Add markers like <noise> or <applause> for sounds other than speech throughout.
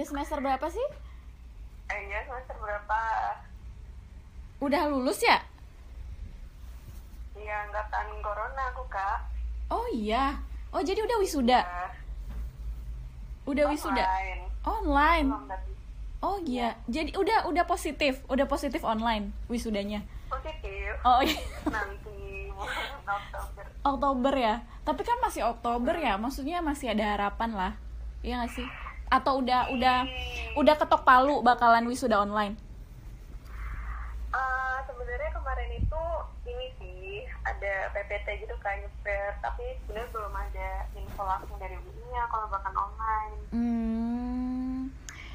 udah semester berapa sih? Eh iya semester berapa? Udah lulus ya? Iya angkatan corona aku kak. Oh iya. Oh jadi udah wisuda? Ya, udah wisuda? Online. online? Belum tapi. Oh iya. Jadi udah udah positif. Udah positif online wisudanya? Positif. Oh iya. <laughs> Nanti Oktober. Oktober ya? Tapi kan masih Oktober ya? Maksudnya masih ada harapan lah. Iya gak sih atau udah udah udah ketok palu bakalan wisuda online Eh, sebenarnya kemarin itu ini sih ada PPT gitu kan nyeper tapi sebenarnya belum ada info langsung dari UI-nya kalau bahkan online hmm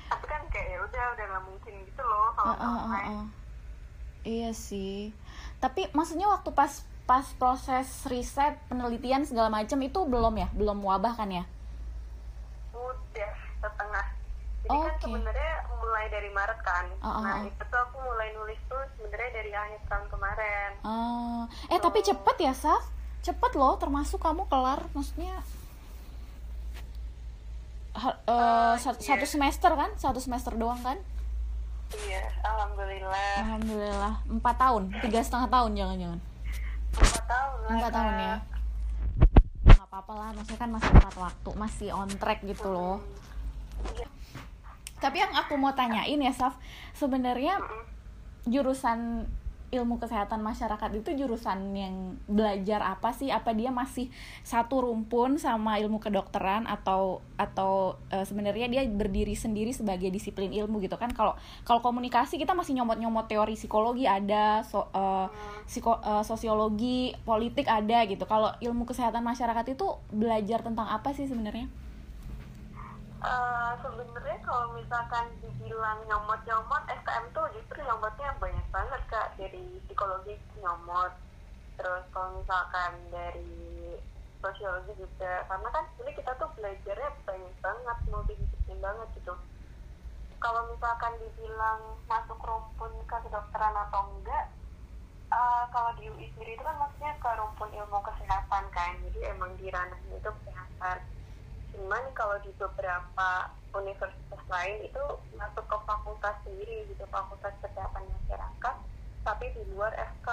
tapi kan kayak ya udah udah nggak mungkin gitu loh kalau oh, oh, online oh. Iya sih. Tapi maksudnya waktu pas pas proses riset, penelitian segala macam itu belum ya? Belum wabah kan ya? udah setengah jadi kan Oke. sebenarnya mulai dari Maret kan Oh, oh, nah oh. itu tuh aku mulai nulis tuh sebenarnya dari akhir tahun kemarin Ah, eh tapi cepet ya, Saf? Cepet loh, termasuk kamu kelar, maksudnya ha- eh, sat- iya. satu semester kan? Satu semester doang kan? iya alhamdulillah Alhamdulillah, empat tahun, tiga setengah tahun jangan-jangan. empat tahun lah Empat tahun ya? Nggak apa-apa lah, maksudnya kan masih empat waktu, masih on track gitu loh. Iya. Tapi yang aku mau tanyain ya, Saf, sebenarnya jurusan ilmu kesehatan masyarakat itu jurusan yang belajar apa sih? Apa dia masih satu rumpun sama ilmu kedokteran atau atau eh, sebenarnya dia berdiri sendiri sebagai disiplin ilmu gitu kan? Kalau kalau komunikasi kita masih nyomot-nyomot teori psikologi ada, so, eh, psiko- eh, sosiologi, politik ada gitu. Kalau ilmu kesehatan masyarakat itu belajar tentang apa sih sebenarnya? Eh, sebenarnya kalau misalkan dibilang nyomot-nyomot SKM tuh justru nyomotnya banyak banget kak. Dari psikologi nyomot terus kalau misalkan dari sosiologi juga. Karena kan sebenarnya kita tuh belajarnya banyak banget multidisiplin banget gitu. Kalau misalkan dibilang masuk rumpun ke kedokteran atau enggak eh, kalau di UI sendiri itu kan maksudnya ke rumpun ilmu kesehatan kan. Jadi emang di ranahnya itu kesehatan cuman kalau di beberapa universitas lain itu masuk ke fakultas sendiri gitu fakultas kesehatan masyarakat tapi di luar FK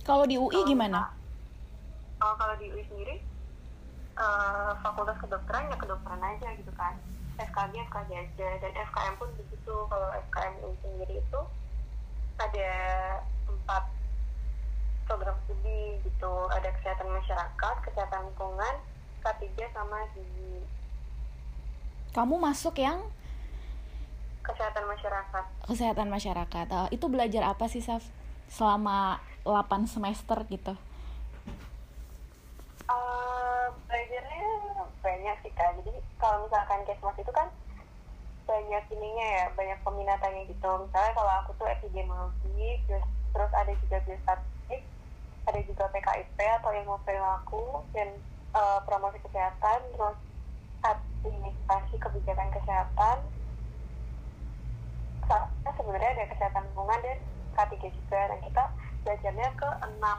Kalau di UI Kalau gimana? oh, kalau di UI sendiri eh, fakultas kedokteran ya kedokteran aja gitu kan. FKG FKG aja. Dan FKM pun begitu. Kalau FKM UI sendiri itu ada empat program studi gitu. Ada kesehatan masyarakat kesehatan lingkungan K3 sama gizi Kamu masuk yang kesehatan masyarakat kesehatan masyarakat. Eh, itu belajar apa sih, Saf? Selama 8 semester gitu. Eh, belajarnya banyak sih kak jadi kalau misalkan kesmas itu kan banyak ininya ya banyak peminatannya gitu misalnya kalau aku tuh epidemiologi terus, terus ada juga biostatistik ada juga PKIP atau ilmu perilaku dan eh, promosi kesehatan terus administrasi kebijakan kesehatan Sama sebenarnya ada kesehatan lingkungan dan K3 juga dan kita belajarnya ke enam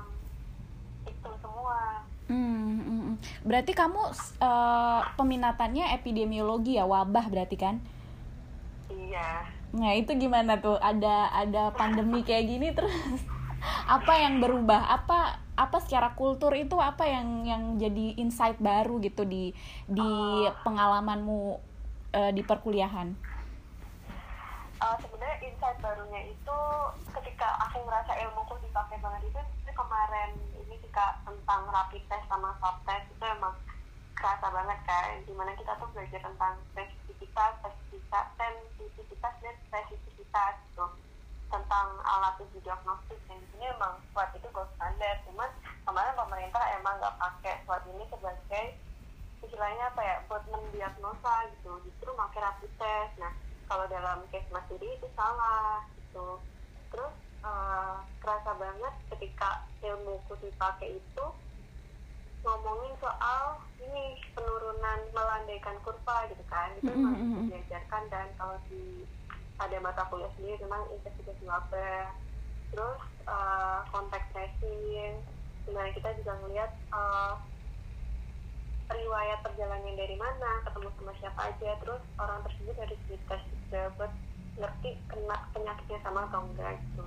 itu semua Hmm, hmm, hmm. Berarti kamu eh, peminatannya epidemiologi ya, wabah berarti kan? iya Nah, itu gimana tuh? Ada ada pandemi kayak gini terus <laughs> apa yang berubah? Apa apa secara kultur itu apa yang yang jadi insight baru gitu di di pengalamanmu eh, di perkuliahan? Uh, sebenarnya insight barunya itu ketika aku ngerasa ilmuku dipakai banget itu, itu kemarin ini ketika tentang rapid test sama swab test itu emang kerasa banget kan di mana kita tuh belajar tentang spesifisitas, spesifisitas, sensitivitas dan spesifisitas gitu tentang alat uji diagnostik dan ini emang swab itu gold standar cuman kemarin pemerintah emang nggak pakai swab ini sebagai istilahnya apa ya buat mendiagnosa gitu. Justru pakai rapid test nah kalau dalam case Mas Didi itu salah gitu. Terus eh, kerasa banget ketika ilmuku dipakai itu ngomongin soal ini penurunan melandaikan kurva gitu kan. Itu Mm, memang mm, mm. diajarkan dan kalau di ada mata kuliah sendiri memang investigasi wabah. Terus contact tracing. Di mana kita juga ngelihat eh, riwayat perjalanan dari mana ketemu sama siapa aja. Terus orang tersebut harus dites juga buat ngerti kena penyakitnya sama atau enggak gitu.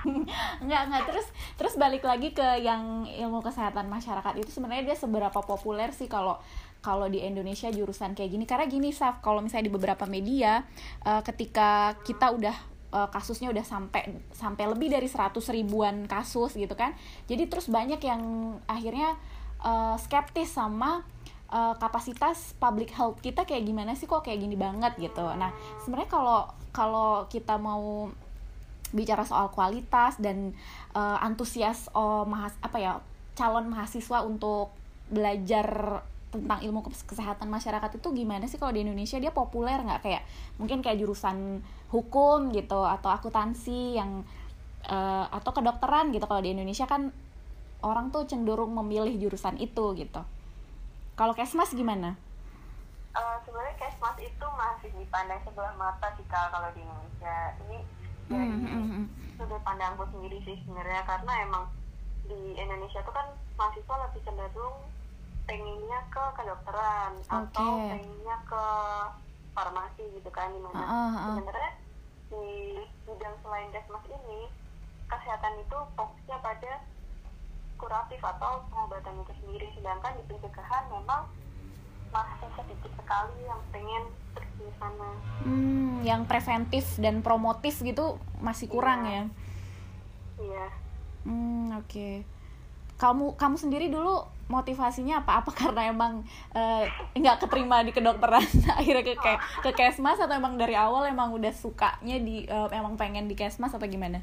<laughs> Enggak enggak. Terus terus balik lagi ke yang ilmu kesehatan masyarakat. Itu sebenarnya dia seberapa populer sih kalau kalau di Indonesia jurusan kayak gini. Karena gini Saf kalau misalnya di beberapa media uh, ketika kita udah uh, kasusnya udah sampai sampai lebih dari 100 ribuan kasus gitu kan. Jadi terus banyak yang akhirnya uh, skeptis sama uh, kapasitas public health kita kayak gimana sih kok kayak gini banget gitu. Nah sebenarnya kalau kalau kita mau bicara soal kualitas dan uh, antusias oh mahas apa ya calon mahasiswa untuk belajar tentang ilmu kesehatan masyarakat itu gimana sih kalau di Indonesia? Dia populer nggak? Kayak mungkin kayak jurusan hukum gitu atau akuntansi yang uh, atau kedokteran gitu. Kalau di Indonesia kan orang tuh cenderung memilih jurusan itu gitu. Kalau kesmas gimana? Uh, sebenarnya kesmas itu masih dipandang sebelah mata sih kalau di Indonesia. Ini dari mm -hmm. sudut pandangku sendiri sih sebenarnya. Karena emang di Indonesia tuh kan mahasiswa lebih cenderung pengennya ke kedokteran okay. atau pengennya ke farmasi gitu kan di mana uh, uh, uh. sebenarnya di bidang selain desmas ini kesehatan itu fokusnya pada kuratif atau pengobatan itu sendiri sedangkan di pencegahan memang masih sedikit sekali yang pengen pergi sana hmm, yang preventif dan promotif gitu masih kurang iya. ya iya hmm oke okay. kamu kamu sendiri dulu motivasinya apa apa <laughs> karena emang uh, nggak keterima di kedokteran <laughs> akhirnya ke ke, ke kesmas atau emang dari awal emang udah sukanya di uh, emang pengen di kesmas atau gimana?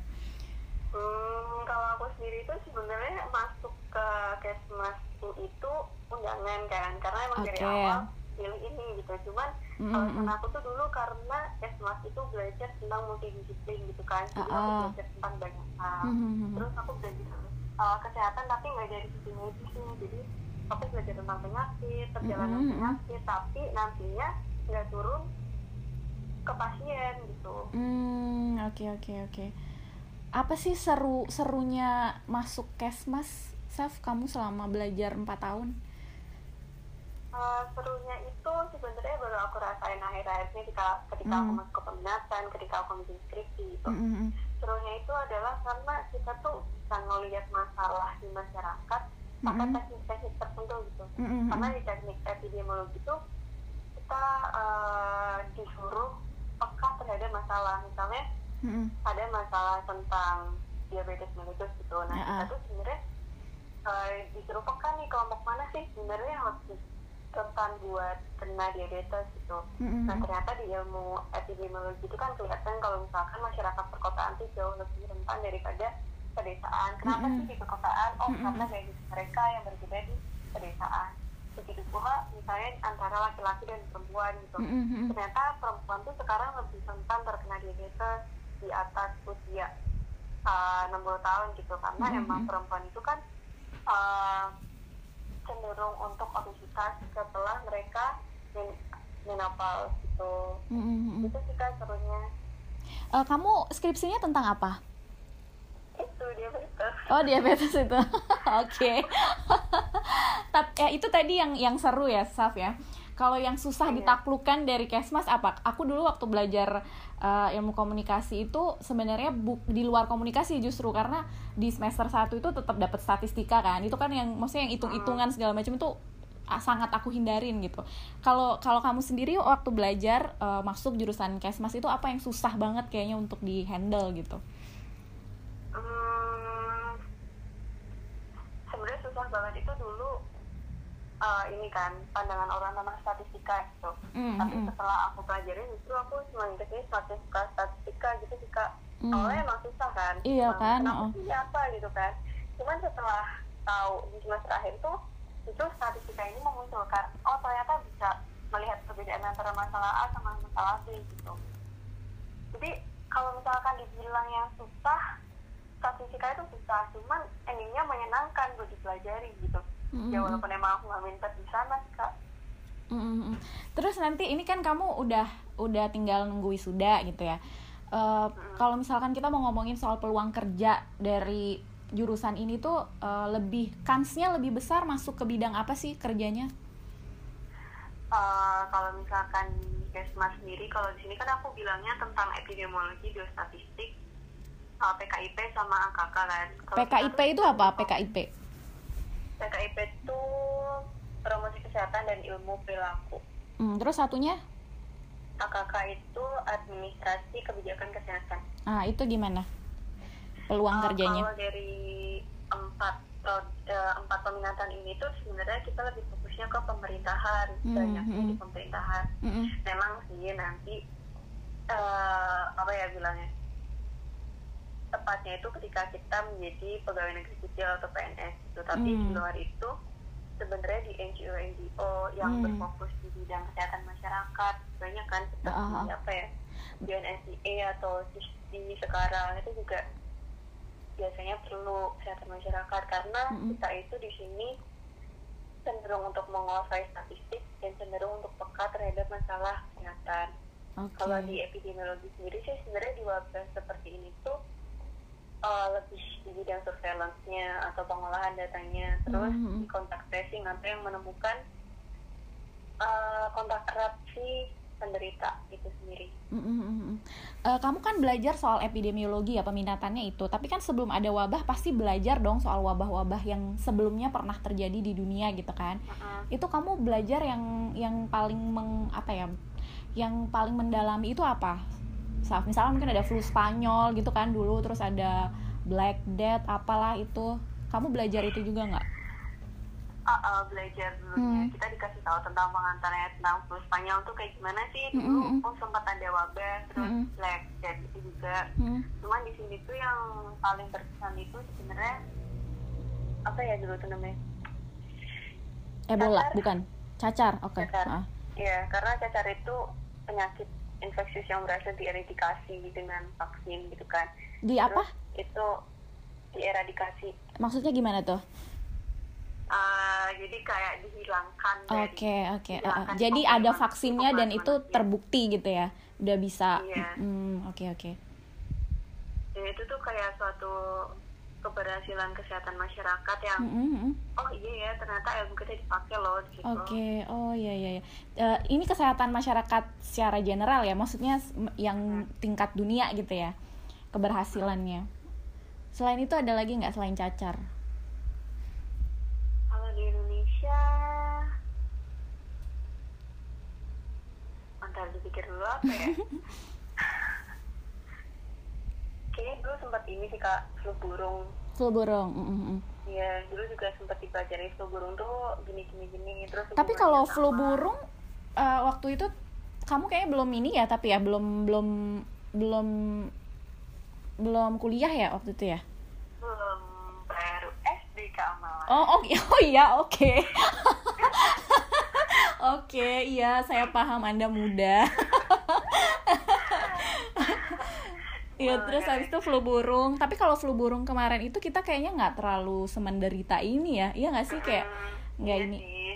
Hmm, kalau aku sendiri itu sebenarnya masuk ke kesmas itu undangan kan karena emang okay. dari awal pilih ini gitu cuman mm -hmm. aku tuh dulu karena kesmas itu belajar tentang multidisiplin gitu kan jadi uh -uh. aku belajar tentang banyak hal mm -hmm. terus aku belajar uh, kesehatan tapi nggak dari sisi medis nih jadi aku belajar tentang penyakit perjalanan mm -hmm. penyakit tapi nantinya nggak turun ke pasien gitu hmm oke okay, oke okay, oke okay. apa sih seru serunya masuk kesmas Saf kamu selama belajar empat tahun Uh, serunya itu sebenarnya baru aku rasain akhir-akhir ini ketika ketika mm. aku masuk ke peminatan, ketika aku bikin skripsi gitu. Mm -hmm. Serunya itu adalah karena kita tuh bisa ngelihat masalah di masyarakat pakai teknik-teknik tertentu gitu mm-hmm. karena di teknik epidemiologi itu kita uh, disuruh peka terhadap masalah misalnya mm-hmm. ada masalah tentang diabetes mellitus gitu nah yeah. kita tuh sebenarnya uh, disuruh peka nih kelompok mana sih sebenarnya yang harus rentan buat kena diabetes gitu. Mm-hmm. Nah ternyata di ilmu epidemiologi itu kan kelihatan kalau misalkan masyarakat perkotaan itu jauh lebih rentan daripada pedesaan kenapa mm -hmm. sih di perkotaan oh mm -hmm. karena gaya hidup mereka yang berbeda di pedesaan begitu pula misalnya antara laki-laki dan perempuan gitu mm -hmm. ternyata perempuan tuh sekarang lebih rentan terkena diabetes di atas usia uh, 60 tahun gitu karena mm -hmm. emang perempuan itu kan uh, cenderung untuk obesitas setelah mereka men menopause gitu mm -hmm. itu sih kan serunya uh, kamu skripsinya tentang apa itu diabetes oh diabetes itu <laughs> oke tapi ya itu tadi yang yang seru ya Saf ya kalau yang susah iya. ditaklukkan dari Kesmas apa? Aku dulu waktu belajar uh, ilmu komunikasi itu sebenarnya di luar komunikasi justru karena di semester 1 itu tetap dapat statistika kan. Itu kan yang maksudnya yang hitung-hitungan segala macam itu sangat aku hindarin gitu. Kalau kalau kamu sendiri waktu belajar uh, masuk jurusan Kesmas itu apa yang susah banget kayaknya untuk di handle gitu? Susah banget itu dulu uh, ini kan pandangan orang tentang statistika gitu mm, tapi mm. setelah aku pelajarin justru aku cuma ingetnya statistika statistika gitu sih kak mm. awalnya emang susah kan iya emang, kan kenapa oh. sih apa gitu kan cuman setelah tahu di semester akhir tuh itu statistika ini memunculkan oh ternyata bisa melihat perbedaan antara masalah A sama masalah B gitu jadi kalau misalkan dibilang yang susah statistika itu susah cuman endingnya menyenangkan buat dipelajari gitu mm-hmm. ya walaupun emang aku nggak minta di sana sih kak mm-hmm. terus nanti ini kan kamu udah udah tinggal nunggu wisuda gitu ya uh, mm-hmm. kalau misalkan kita mau ngomongin soal peluang kerja dari jurusan ini tuh uh, lebih kansnya lebih besar masuk ke bidang apa sih kerjanya? Uh, kalau misalkan Kesma sendiri, kalau di sini kan aku bilangnya tentang epidemiologi, biostatistik, uh, PKIP sama AKK kan. Kalo PKIP itu apa? PKIP? PKIP itu promosi kesehatan dan ilmu perilaku. Hmm, terus satunya? AKK itu administrasi kebijakan kesehatan. Ah, itu gimana? Peluang uh, kerjanya? Kalau dari empat uh, empat peminatan ini tuh sebenarnya kita lebih fokusnya ke pemerintahan, mm -hmm. banyaknya di pemerintahan. Mm -hmm. Memang sih nanti uh, apa ya bilangnya? Tepatnya itu ketika kita menjadi pegawai negeri sipil atau PNS itu, tapi mm. di luar itu sebenarnya di NGO NGO yang mm. berfokus di bidang kesehatan masyarakat banyak kan seperti uh -huh. apa ya UNSCA atau CISDI sekarang itu juga biasanya perlu kesehatan masyarakat karena mm -hmm. kita itu di sini cenderung untuk menguasai statistik dan cenderung untuk peka terhadap masalah kesehatan. Okay. Kalau di epidemiologi sendiri sih sebenarnya di wabah seperti ini tuh uh, lebih di bidang surveillance-nya atau pengolahan datanya, terus mm -hmm. di kontak tracing atau yang menemukan uh, kontak erat si penderita itu sendiri. Mm -hmm. uh, kamu kan belajar soal epidemiologi ya peminatannya itu, tapi kan sebelum ada wabah pasti belajar dong soal wabah-wabah yang sebelumnya pernah terjadi di dunia gitu kan? Uh -huh. Itu kamu belajar yang yang paling meng apa ya? Yang paling mendalami itu apa? Misalnya mungkin ada flu Spanyol gitu kan dulu, terus ada Black Death apalah itu. Kamu belajar itu juga nggak? uh, uh, belajar dulunya hmm. kita dikasih tahu tentang pengantarnya tentang flu Spanyol tuh kayak gimana sih dulu hmm. oh sempat ada wabah terus hmm. black death itu juga hmm. cuman di sini tuh yang paling berkesan itu sebenarnya apa ya dulu tuh namanya Ebola cacar. bukan cacar oke okay. cacar. Ah. ya karena cacar itu penyakit infeksius yang berhasil dieradikasi dengan vaksin gitu kan di Terus apa itu dieradikasi maksudnya gimana tuh Uh, jadi kayak dihilangkan Oke oke. Okay. Uh, jadi ada vaksinnya dan itu terbukti gitu ya, udah bisa. Iya. Hmm, oke oke. Dan itu tuh kayak suatu keberhasilan kesehatan masyarakat yang mm -hmm. oh iya ya ternyata ilmu kita dipakai loh gitu. Oke, okay. oh iya iya. Uh, ini kesehatan masyarakat secara general ya, maksudnya yang hmm. tingkat dunia gitu ya keberhasilannya. Selain itu ada lagi nggak selain cacar? Indonesia Bentar dipikir dulu apa ya <laughs> kayaknya dulu sempat ini sih kak flu burung flu burung mm -hmm. Iya, dulu juga sempat dipelajari flu burung tuh gini-gini gini terus. Tapi kalau flu burung uh, waktu itu kamu kayaknya belum ini ya, tapi ya belum belum belum belum kuliah ya waktu itu ya? Belum, baru SD Kak Amala. Oh, oh, oh iya, oke. Okay. <laughs> Oke, okay, iya saya paham Anda muda. <laughs> Iya terus habis itu flu burung. Tapi kalau flu burung kemarin itu kita kayaknya nggak terlalu semenderita ini ya, iya nggak sih kayak nggak iya ini. Sih.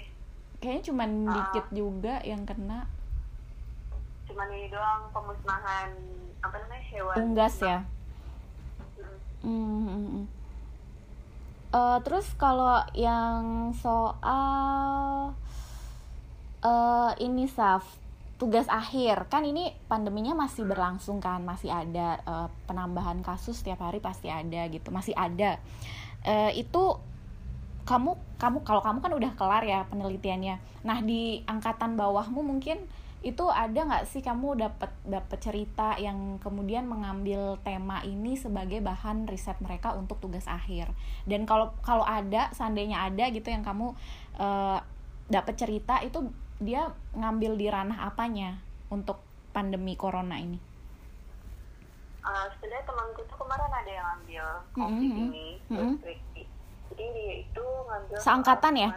Kayaknya cuma uh, dikit juga yang kena. Cuman ini doang pemusnahan apa namanya hewan. Unggas ya. Hmm. hmm. Uh, terus kalau yang soal uh, ini Saf tugas akhir. Kan ini pandeminya masih berlangsung kan masih ada uh, penambahan kasus setiap hari pasti ada gitu masih ada. Uh, itu kamu kamu kalau kamu kan udah kelar ya penelitiannya. Nah di angkatan bawahmu mungkin itu ada nggak sih kamu dapat dapat cerita yang kemudian mengambil tema ini sebagai bahan riset mereka untuk tugas akhir? Dan kalau kalau ada seandainya ada gitu yang kamu uh, dapat cerita itu dia ngambil di ranah apanya untuk pandemi corona ini? Uh, sebenarnya temanku tuh kemarin ada yang ngambil COVID mm -hmm. ini, mm -hmm. Jadi dia itu ngambil seangkatan ya?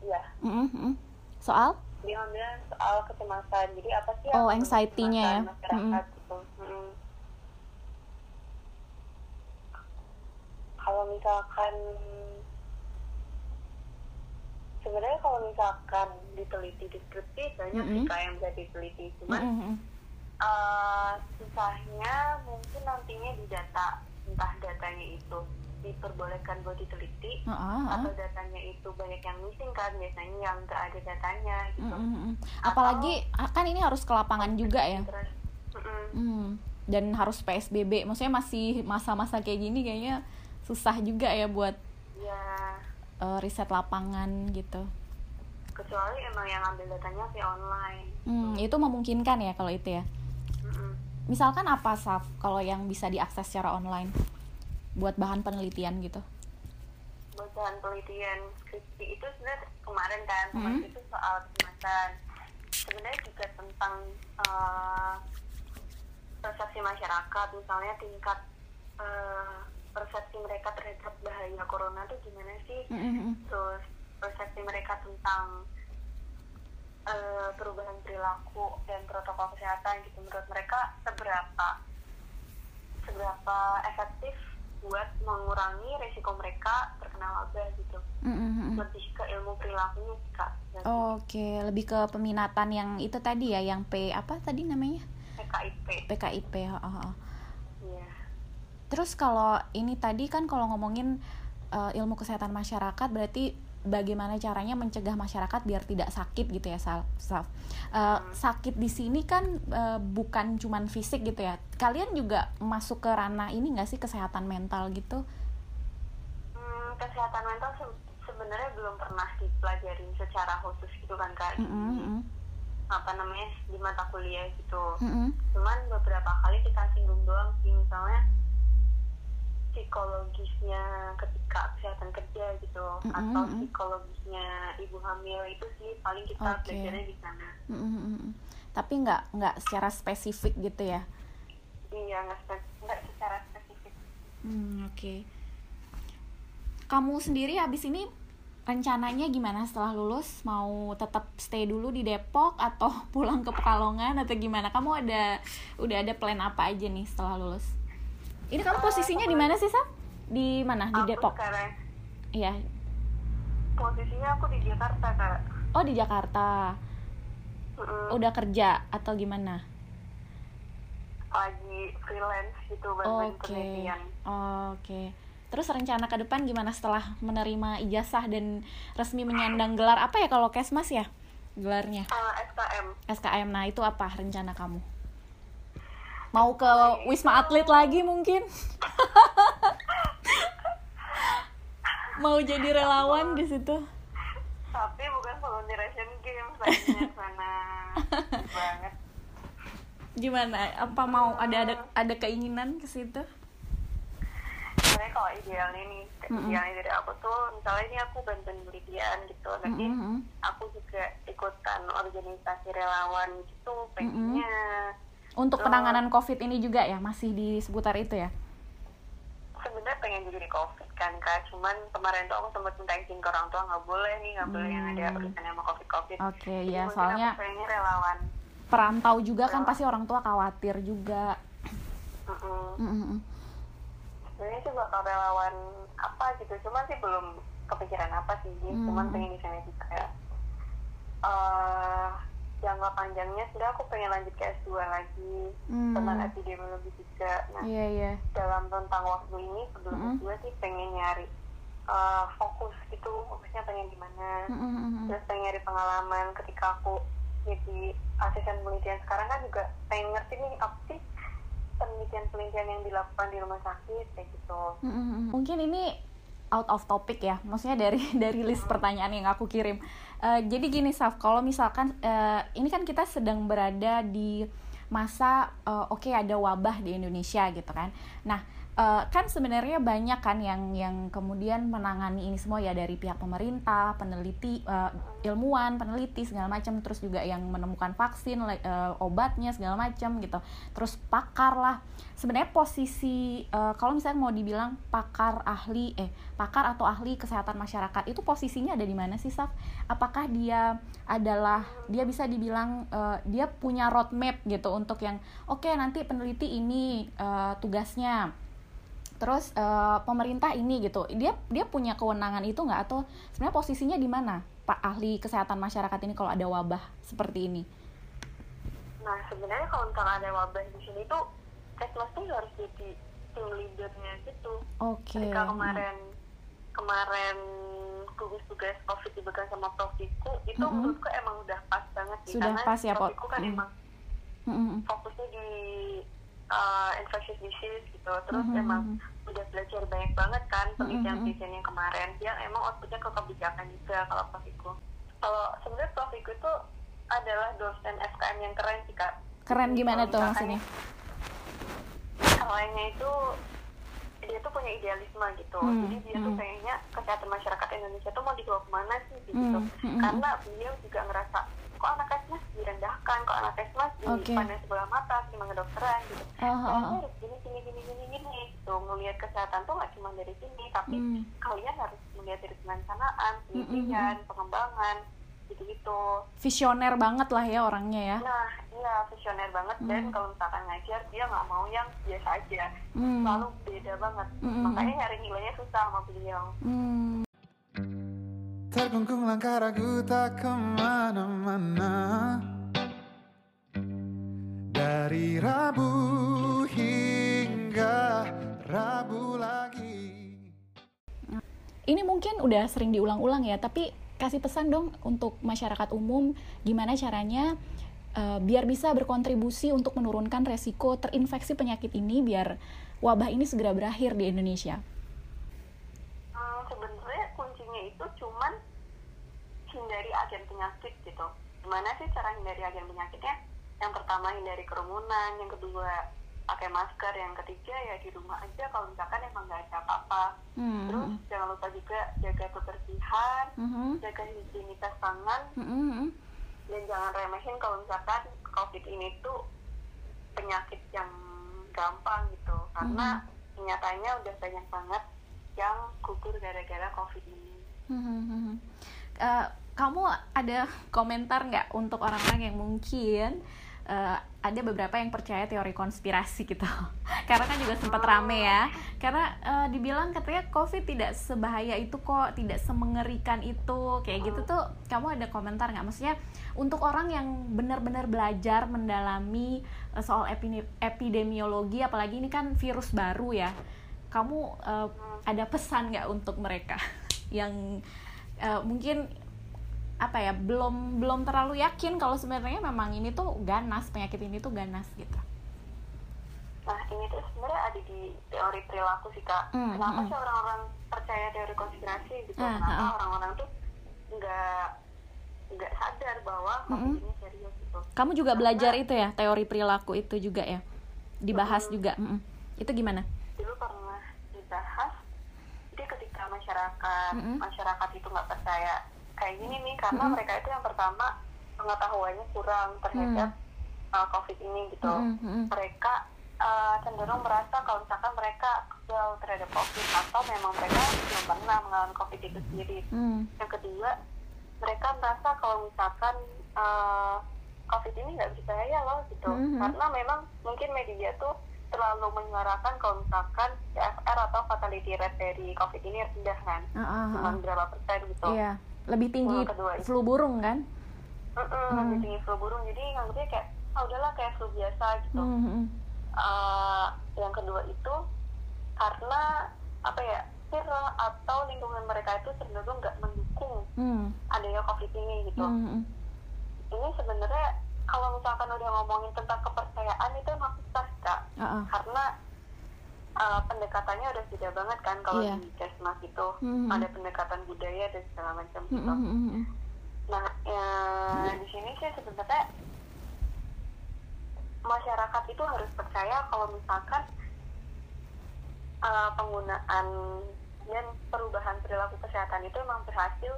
Iya. Mm -hmm. Soal? Dia ngambil soal kecemasan. Jadi apa sih? Oh, anxiety-nya ya? Masyarakat mm -hmm. gitu. Mm -hmm. Kalau misalkan sebenarnya kalau misalkan diteliti deskripsi banyak mm -hmm. sih yang bisa diteliti cuman mm -hmm. uh, susahnya mungkin nantinya di data entah datanya itu diperbolehkan buat diteliti uh, uh, uh. atau datanya itu banyak yang missing kan biasanya yang nggak ada datanya gitu Mm, mm, mm. apalagi kan ini harus ke lapangan juga ya. Hmm, dan harus PSBB maksudnya masih masa-masa kayak gini kayaknya susah juga ya buat eh, riset lapangan gitu kecuali emang yang ambil datanya via online Hmm, itu memungkinkan ya kalau itu ya. Mm-mm. Misalkan apa Saf kalau yang bisa diakses secara online buat bahan penelitian gitu? buat bahan penelitian skripsi itu sebenarnya kemarin kan Mhm. kemarin itu soal kecemasan sebenarnya juga tentang eh, persepsi masyarakat misalnya tingkat eh, persepsi mereka terhadap bahaya corona tuh gimana sih Mm-mm. terus persepsi mereka tentang eh, perubahan perilaku dan protokol kesehatan gitu menurut mereka seberapa seberapa efektif buat mengurangi resiko mereka terkena wabah gitu Mm-mm. lebih ke ilmu perilakunya sih kak dan Oke, lebih ke peminatan yang itu tadi ya, yang P apa tadi namanya? PKIP PKIP. ha. Iya. Terus kalau ini tadi kan kalau ngomongin eh, ilmu kesehatan masyarakat berarti bagaimana caranya mencegah masyarakat biar tidak sakit gitu ya Sal. Sal. Eh, sakit di sini kan eh, bukan cuman fisik gitu ya. Kalian juga masuk ke ranah ini nggak sih kesehatan mental gitu? Hmm, kesehatan mental se- sebenarnya belum pernah dipelajarin secara khusus gitu kan kak di mm-mm, apa namanya di mata kuliah gitu mm-mm. cuman beberapa kali kita singgung doang sih misalnya psikologisnya ketika kesehatan kerja gitu Mm-mm, atau psikologisnya ibu hamil itu sih paling kita Oke. belajarnya di sana mm-mm. Tapi nggak nggak secara spesifik gitu ya? iya nggak secara spesifik Hmm, oke. Kamu sendiri habis ini rencananya gimana setelah lulus? Mau tetap stay dulu di Depok atau <laughs> pulang ke Pekalongan atau gimana? Kamu ada udah ada plan apa aja nih setelah lulus? Ini kamu posisinya di mana sih, Sam? Di mana? Di aku Depok. sekarang Iya. posisinya aku di Jakarta kak Oh, di Jakarta. Udah kerja atau gimana? lagi freelance gitu bantuin Oke. Oke. Terus rencana ke depan gimana setelah menerima ijazah dan resmi menyandang gelar apa ya kalau Kesmas ya? Gelarnya. Eh, SKM SKM. Nah, itu apa rencana kamu? Mau ke Wisma Atlet lagi mungkin? <laughs> Mau jadi relawan di situ? tapi bukan volunteer Asian Games sana banget Gimana? Apa mau ada ada ada keinginan ke situ? sebenarnya kalau idealnya nih Mm-mm. idealnya dari aku tuh misalnya ini aku bantuin penelitian gitu nanti Mm-mm. aku juga ikutan organisasi relawan gitu pengennya Untuk Oh. penanganan COVID ini juga ya masih di seputar itu ya? sebenarnya pengen juga di covid kan kak cuman kemarin tuh aku sempat minta izin ke orang tua nggak boleh nih nggak boleh yang ada Hmm. urusan sama covid covid Oke, ya soalnya pengennya relawan perantau juga kan Oh. pasti orang tua khawatir juga. Mm-mm. Mm-mm. sebenarnya sih bakal relawan apa gitu cuman sih belum kepikiran apa sih Hmm. cuman pengen di sana juga eh jangka panjangnya sudah aku pengen lanjut ke S2 lagi Hmm. tentang epidemiologi juga nah Iya iya. dalam rentang waktu ini sebelum Mm-mm. S2 sih pengen nyari eh, fokus gitu fokusnya pengen di mana Mm-mm. terus pengen nyari pengalaman ketika aku jadi asisten penelitian sekarang kan juga pengen ngerti nih apa sih penelitian-penelitian yang dilakukan di rumah sakit kayak gitu Mm-mm. Mungkin ini out of topic ya, maksudnya dari <laughs> dari list pertanyaan yang aku kirim. Eh, jadi gini Saf, kalau misalkan eh, ini kan kita sedang berada di masa eh, oke ada wabah di Indonesia gitu kan. Nah eh, kan sebenarnya banyak kan yang yang kemudian menangani ini semua ya dari pihak pemerintah, peneliti, eh, ilmuwan, peneliti segala macam, terus juga yang menemukan vaksin, eh, obatnya segala macam gitu. Terus pakar lah. Sebenarnya posisi eh, kalau misalnya mau dibilang pakar ahli eh pakar atau ahli kesehatan masyarakat itu posisinya ada di mana sih Saf? Apakah dia adalah dia bisa dibilang eh, dia punya roadmap gitu untuk yang oke nanti peneliti ini eh, tugasnya terus eh, pemerintah ini gitu dia dia punya kewenangan itu nggak atau sebenarnya posisinya di mana pak ahli kesehatan masyarakat ini kalau ada wabah seperti ini Nah sebenarnya kalau misalnya ada wabah di sini tuh Kesmas tuh harus jadi tim leadernya gitu Oke. ketika kemarin kemarin gugus tugas covid dipegang sama Prof Wiku itu Mm-mm. menurutku emang udah pas banget sih Sudah karena pas ya, Prof. Wiku kan Mm. emang Mm-mm. fokusnya di uh, infectious disease gitu terus Mhm, emang mhm. udah belajar banyak banget kan Mhm, penelitian-penelitian yang kemarin. Yang emang outputnya ke kebijakan juga kalau Prof. Wiku kalau sebenarnya Prof. Wiku itu adalah dosen FKM yang keren sih kak. Keren gimana tuh maksudnya? Selainnya itu dia tuh punya idealisme gitu. Hmm, jadi dia tuh hmm. pengennya kesehatan masyarakat Indonesia tuh mau dibawa ke mana sih gitu. Hmm, hmm, karena beliau juga ngerasa kok anak esmas direndahkan kok anak esmas Oke. dipandang sebelah mata di kedokteran gitu. Oh, oh, kalian oh. harus gini gini gini gini gini gitu ngelihat kesehatan tuh nggak cuma dari sini tapi Hmm. kalian harus melihat dari perencanaan Hmm, penelitian pengembangan gitu gitu Visioner banget lah ya orangnya ya. nah iya visioner banget dan Hmm. kalau misalkan ngajar dia nggak mau yang biasa aja Hmm. selalu beda banget Mm-mm. makanya nyari nilainya susah sama beliau Hmm. Terkungkung langkah ragu tak ke mana-mana Dari Rabu hingga Rabu lagi. Ini mungkin udah sering diulang-ulang ya, tapi kasih pesan dong untuk masyarakat umum gimana caranya eh, biar bisa berkontribusi untuk menurunkan resiko terinfeksi penyakit ini biar wabah ini segera berakhir di Indonesia. Hmm, sebenarnya kuncinya itu cuman hindari agen penyakit gitu. Gimana sih cara hindari agen penyakitnya? Yang pertama hindari kerumunan. Yang kedua pakai masker yang ketiga ya di rumah aja kalau misalkan emang nggak ada apa-apa Hmm. terus jangan lupa juga jaga kebersihan Mhm. jaga higienitas tangan Mhm. dan jangan remehin kalau misalkan covid ini tuh penyakit yang gampang gitu karena nyatanya udah banyak banget yang gugur gara-gara covid ini Mhm. Eh, kamu ada komentar nggak untuk orang-orang yang mungkin eh, ada beberapa yang percaya teori konspirasi gitu. <laughs> Karena kan juga sempat rame ya. Karena eh, dibilang katanya covid tidak sebahaya itu kok tidak semengerikan itu. Kayak gitu tuh kamu ada komentar nggak? Maksudnya untuk orang yang benar-benar belajar mendalami eh, soal epi- epidemiologi apalagi ini kan virus baru ya. Kamu eh, ada pesan nggak untuk mereka <laughs> yang eh, mungkin apa ya belum belum terlalu yakin kalau sebenarnya memang ini tuh ganas penyakit ini tuh ganas gitu Nah, ini tuh sebenarnya ada di teori perilaku sih, Kak. Hmm, Kenapa hmm. sih orang-orang percaya teori konspirasi gitu? Ah, Kenapa ah. orang-orang tuh nggak nggak sadar bahwa Mm-mm. ini serius gitu? kamu juga belajar itu ya teori perilaku itu juga ya dibahas Mm. juga Mm-mm. itu gimana Dulu pernah dibahas, jadi ketika masyarakat Mm-mm. masyarakat itu nggak percaya kayak gini nih, karena Mm-mm. mereka itu yang pertama pengetahuannya kurang terhadap uh, COVID ini gitu. Mm-mm. mereka uh, cenderung merasa kalau misalkan mereka kebal terhadap COVID atau memang mereka belum pernah mengalami COVID itu sendiri. Mm. Yang kedua, mereka merasa kalau misalkan uh, COVID ini nggak berbahaya loh gitu, Mhm. karena memang mungkin media tuh terlalu menyuarakan kalau misalkan CFR atau fatality rate dari COVID ini rendah kan, ah, cuma berapa persen gitu. iya lebih tinggi flu burung kan Mm-mm, Hmm. lebih tinggi flu burung, jadi nganggapnya kayak ah udahlah kayak flu biasa gitu. Mm, mm, Eh, yang kedua itu karena apa ya circle atau lingkungan mereka itu cenderung nggak mendukung mm, adanya covid ini gitu mm, mm. ini sebenarnya kalau misalkan udah ngomongin tentang kepercayaan itu emang susah kak Ah, ah. karena eh, pendekatannya udah beda banget kan kalau Iya. di Kesmas itu Mhm. ada pendekatan budaya dan segala macam gitu mm, mm, mm. Nah, ya, di sini sih sebenarnya masyarakat itu harus percaya kalau misalkan uh, penggunaan dan perubahan perilaku kesehatan itu memang berhasil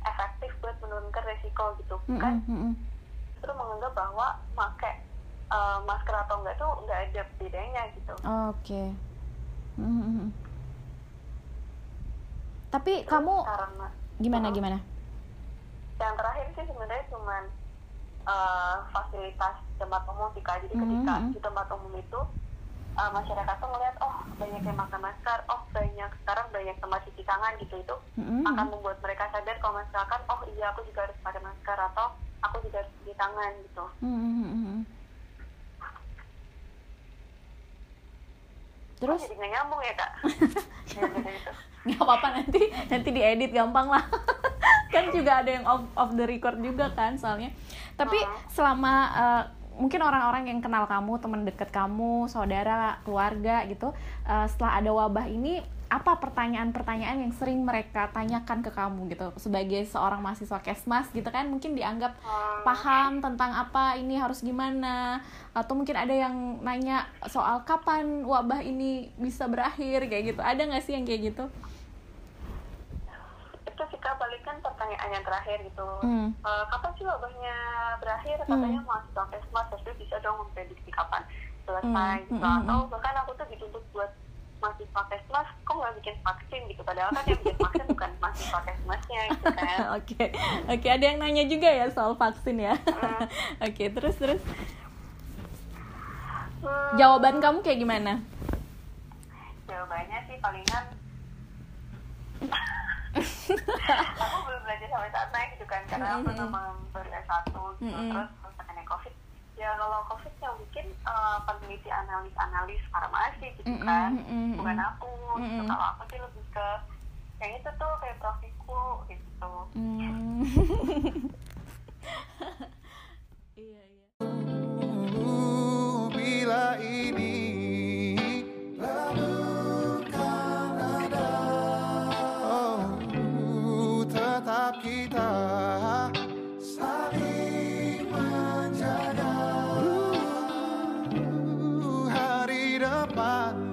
efektif buat menurunkan resiko gitu. Mm, Kan mm, mm. itu menganggap bahwa pakai uh, masker atau enggak tuh enggak ada bedanya gitu. oke tapi Terus kamu karena gimana Uh-uh. gimana yang terakhir sih sebenarnya cuman uh, fasilitas tempat umum sih Kak. jadi Mhm, ketika mhm. di tempat umum itu uh, masyarakat tuh ngeliat oh banyak yang makan masker oh banyak sekarang banyak tempat cuci tangan gitu itu Mm, mm, akan membuat mereka sadar kalau misalkan oh iya aku juga harus pakai masker atau aku juga harus cuci tangan gitu Mm, terus? Jadi nggak nyambung ya kak? <laughs> Gitu, nggak apa-apa nanti nanti diedit gampang lah. <laughs> Kan juga ada yang off, off the record juga kan soalnya. Tapi Hmm. selama eh, mungkin orang-orang yang kenal kamu teman deket kamu saudara keluarga gitu eh, setelah ada wabah ini apa pertanyaan-pertanyaan yang sering mereka tanyakan ke kamu gitu? Sebagai seorang mahasiswa kesmas gitu kan mungkin dianggap Hmm. paham tentang apa ini harus gimana? Atau mungkin ada yang nanya soal kapan wabah ini bisa berakhir kayak gitu. Ada nggak sih yang kayak gitu? Itu sih kak balik kan pertanyaan yang terakhir gitu. Hmm. Eh, kapan sih wabahnya berakhir? Katanya mahasiswa kesmas terus bisa dong memprediksi kapan selesai Hmm, gitu. Hmm, atau bahkan aku tuh dituntut buat mahasiswa kesmas kok nggak bikin vaksin gitu padahal kan yang bikin vaksin bukan mahasiswa kesmasnya gitu kan <laughs> Oke, oke ada yang nanya juga ya soal vaksin ya. Hmm. <laughs> Oke, terus terus Hmm, jawaban kamu kayak gimana? jawabannya sih palingan <laughs> aku belum belajar sampai sana gitu kan karena aku memang baru S1 gitu Mm-mm. terus terus ya kalau covid yang bikin uh, eh, peneliti analis-analis farmasi gitu mm -hmm, kan mm -hmm. bukan aku mm -hmm. gitu. kalau aku sih lebih ke yang itu tuh kayak profiku gitu mm. <laughs> iya iya bila ini kan kita saling my